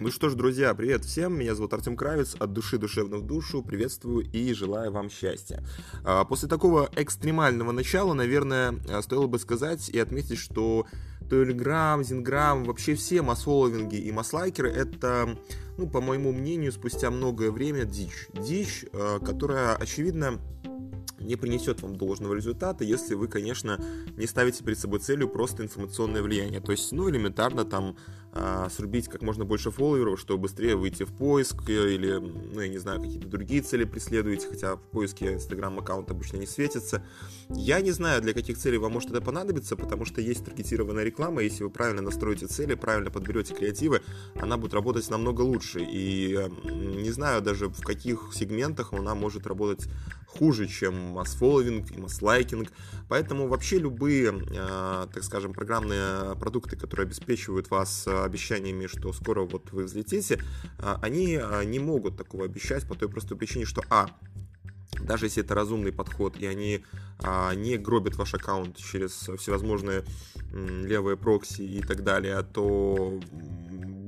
Ну что ж, друзья, привет всем. Меня зовут Артем Кравец. От души душевно в душу. Приветствую и желаю вам счастья. А, после такого экстремального начала, наверное, стоило бы сказать и отметить, что Telegram, Зинграм, вообще все массфолловинги и масслайкеры это, ну, по моему мнению, спустя многое время дичь. Дичь, а, которая, очевидно, не принесет вам должного результата, если вы, конечно, не ставите перед собой целью просто информационное влияние. То есть, ну, элементарно там а, срубить как можно больше фолловеров, чтобы быстрее выйти в поиск э, или, ну, я не знаю, какие-то другие цели преследуете, хотя в поиске Instagram аккаунт обычно не светится. Я не знаю, для каких целей вам может это понадобиться, потому что есть таргетированная реклама, если вы правильно настроите цели, правильно подберете креативы, она будет работать намного лучше. И не знаю даже в каких сегментах она может работать хуже, чем масс-фолловинг и масс-лайкинг. Поэтому вообще любые, э, так скажем, программные продукты, которые обеспечивают вас обещаниями, что скоро вот вы взлетите, э, они э, не могут такого обещать по той простой причине, что а, даже если это разумный подход, и они а, не гробят ваш аккаунт через всевозможные м, левые прокси и так далее, то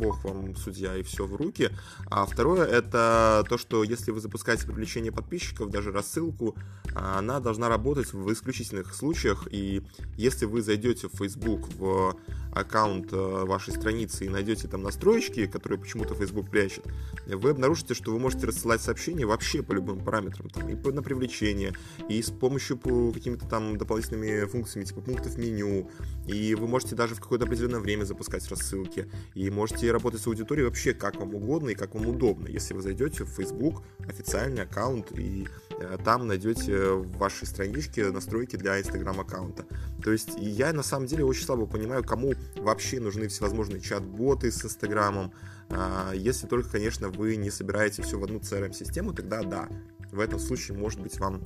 бог вам судья и все в руки. А второе это то, что если вы запускаете привлечение подписчиков, даже рассылку, она должна работать в исключительных случаях. И если вы зайдете в Facebook в аккаунт э, вашей страницы и найдете там настройки, которые почему-то Facebook прячет, вы обнаружите, что вы можете рассылать сообщения вообще по любым параметрам, там, и на привлечение, и с помощью какими-то там дополнительными функциями, типа пунктов меню, и вы можете даже в какое-то определенное время запускать рассылки, и можете работать с аудиторией вообще как вам угодно и как вам удобно. Если вы зайдете в Facebook, официальный аккаунт, и э, там найдете в вашей страничке настройки для Instagram аккаунта. То есть я на самом деле очень слабо понимаю, кому вообще нужны всевозможные чат-боты с Инстаграмом. А, если только, конечно, вы не собираете все в одну CRM-систему, тогда да, в этом случае, может быть, вам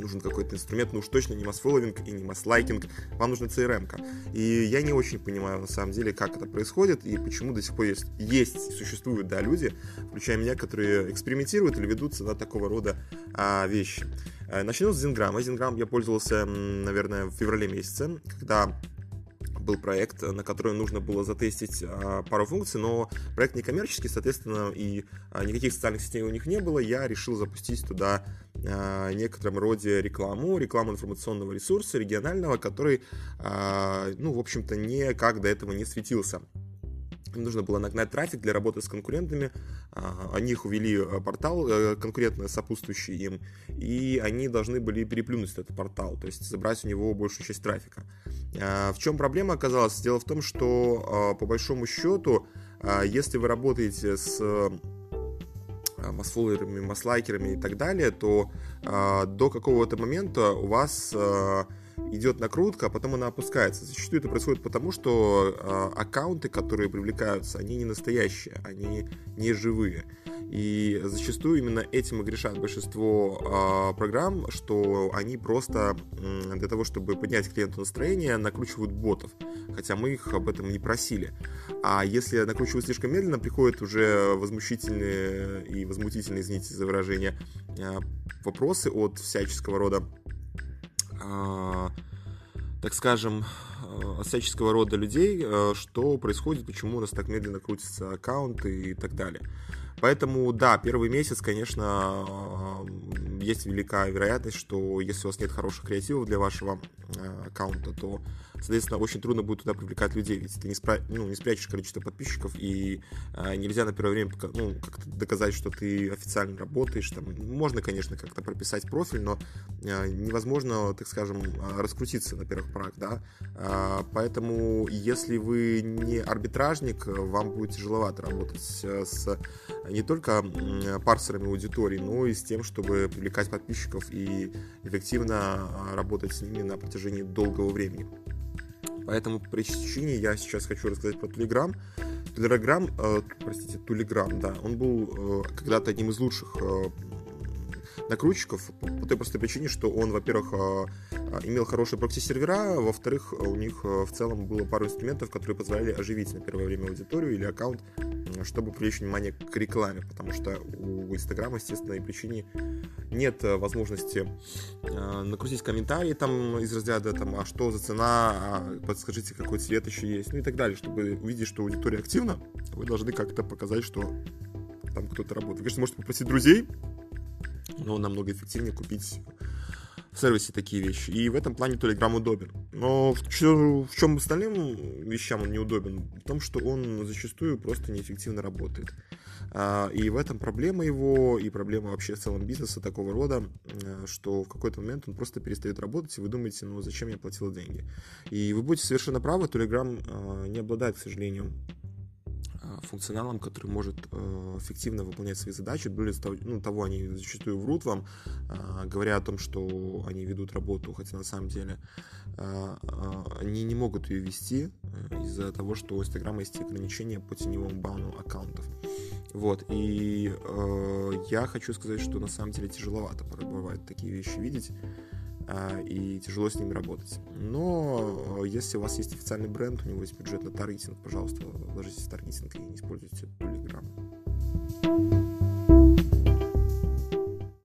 нужен какой-то инструмент, но уж точно не масс-фолловинг и не масс-лайкинг, вам нужна CRM. -ка. И я не очень понимаю, на самом деле, как это происходит и почему до сих пор есть, есть существуют, да, люди, включая меня, которые экспериментируют или ведутся на такого рода а, вещи. Э, начну с Зинграма. Зинграм я пользовался, наверное, в феврале месяце, когда был проект, на который нужно было затестить а, пару функций, но проект не коммерческий, соответственно, и а, никаких социальных сетей у них не было. Я решил запустить туда а, некотором роде рекламу, рекламу информационного ресурса регионального, который, ну, в общем-то, никак до этого не светился. Им нужно было нагнать трафик для работы с конкурентами. А, они их увели э, портал э, конкурентно сопутствующий им, и они должны были переплюнуть этот портал, то есть забрать у него большую часть трафика. А, в чем проблема оказалась? Дело в том, что а, по большому счету, если вы работаете с масфоллерами, маслайкерами и так далее, то до какого-то момента у вас идет накрутка, а потом она опускается. Зачастую это происходит потому, что э, аккаунты, которые привлекаются, они не настоящие, они не живые. И зачастую именно этим и грешат большинство э, программ, что они просто э, для того, чтобы поднять клиенту настроение, накручивают ботов, хотя мы их об этом не просили. А если накручивают слишком медленно, приходят уже возмущительные и возмутительные, извините за выражение, э, вопросы от всяческого рода а, так скажем, от всяческого рода людей, э, что происходит, почему у нас так медленно крутятся аккаунты и так далее. Поэтому, да, первый месяц, конечно, есть великая вероятность, что если у вас нет хороших креативов для вашего э, аккаунта, то, соответственно, очень трудно будет туда привлекать людей, ведь ты не, спра- ну, не спрячешь количество подписчиков, и э, нельзя на первое время ну, как-то доказать, что ты официально работаешь. Там, можно, конечно, как-то прописать профиль, но э, невозможно, так скажем, раскрутиться на первых порах, да. Э, поэтому, если вы не арбитражник, вам будет тяжеловато работать с не только парсерами аудитории, но и с тем, чтобы привлекать подписчиков и эффективно а, работать с ними на протяжении долгого времени. По причине я сейчас хочу рассказать про Telegram. Telegram, э, простите, Telegram, да, он был э, когда-то одним из лучших э, накрутчиков по той простой причине, что он, во-первых, э, имел хорошие прокси-сервера, во-вторых, у них э, в целом было пару инструментов, которые позволяли оживить на первое время аудиторию или аккаунт чтобы привлечь внимание к рекламе, потому что у Инстаграма, естественной причине, нет э, возможности э, накрутить комментарии там из разряда там, а что за цена, а подскажите, какой цвет еще есть, ну и так далее, чтобы увидеть, что аудитория активна, вы должны как-то показать, что там кто-то работает. Вы, конечно, можете попросить друзей, но намного эффективнее купить в сервисе такие вещи. И в этом плане Telegram удобен. Но в, в чем остальным вещам он неудобен? В том, что он зачастую просто неэффективно работает. А, и в этом проблема его, и проблема вообще в целом бизнеса такого рода, э, что в какой-то момент он просто перестает работать, и вы думаете, ну зачем я платил деньги? И вы будете совершенно правы, Telegram а, не обладает, к сожалению, функционалом, который может э, эффективно выполнять свои задачи. Более ну, того, они зачастую врут вам, э, говоря о том, что они ведут работу, хотя на самом деле э, они не могут ее вести из-за того, что у Инстаграма есть ограничения по теневому бану аккаунтов. Вот, и э, я хочу сказать, что на самом деле тяжеловато бывает такие вещи видеть. А, и тяжело с ними работать. Но э, если у вас есть официальный бренд, у него есть бюджет на таргетинг, пожалуйста, вложитесь в таргетинг и не используйте Telegram.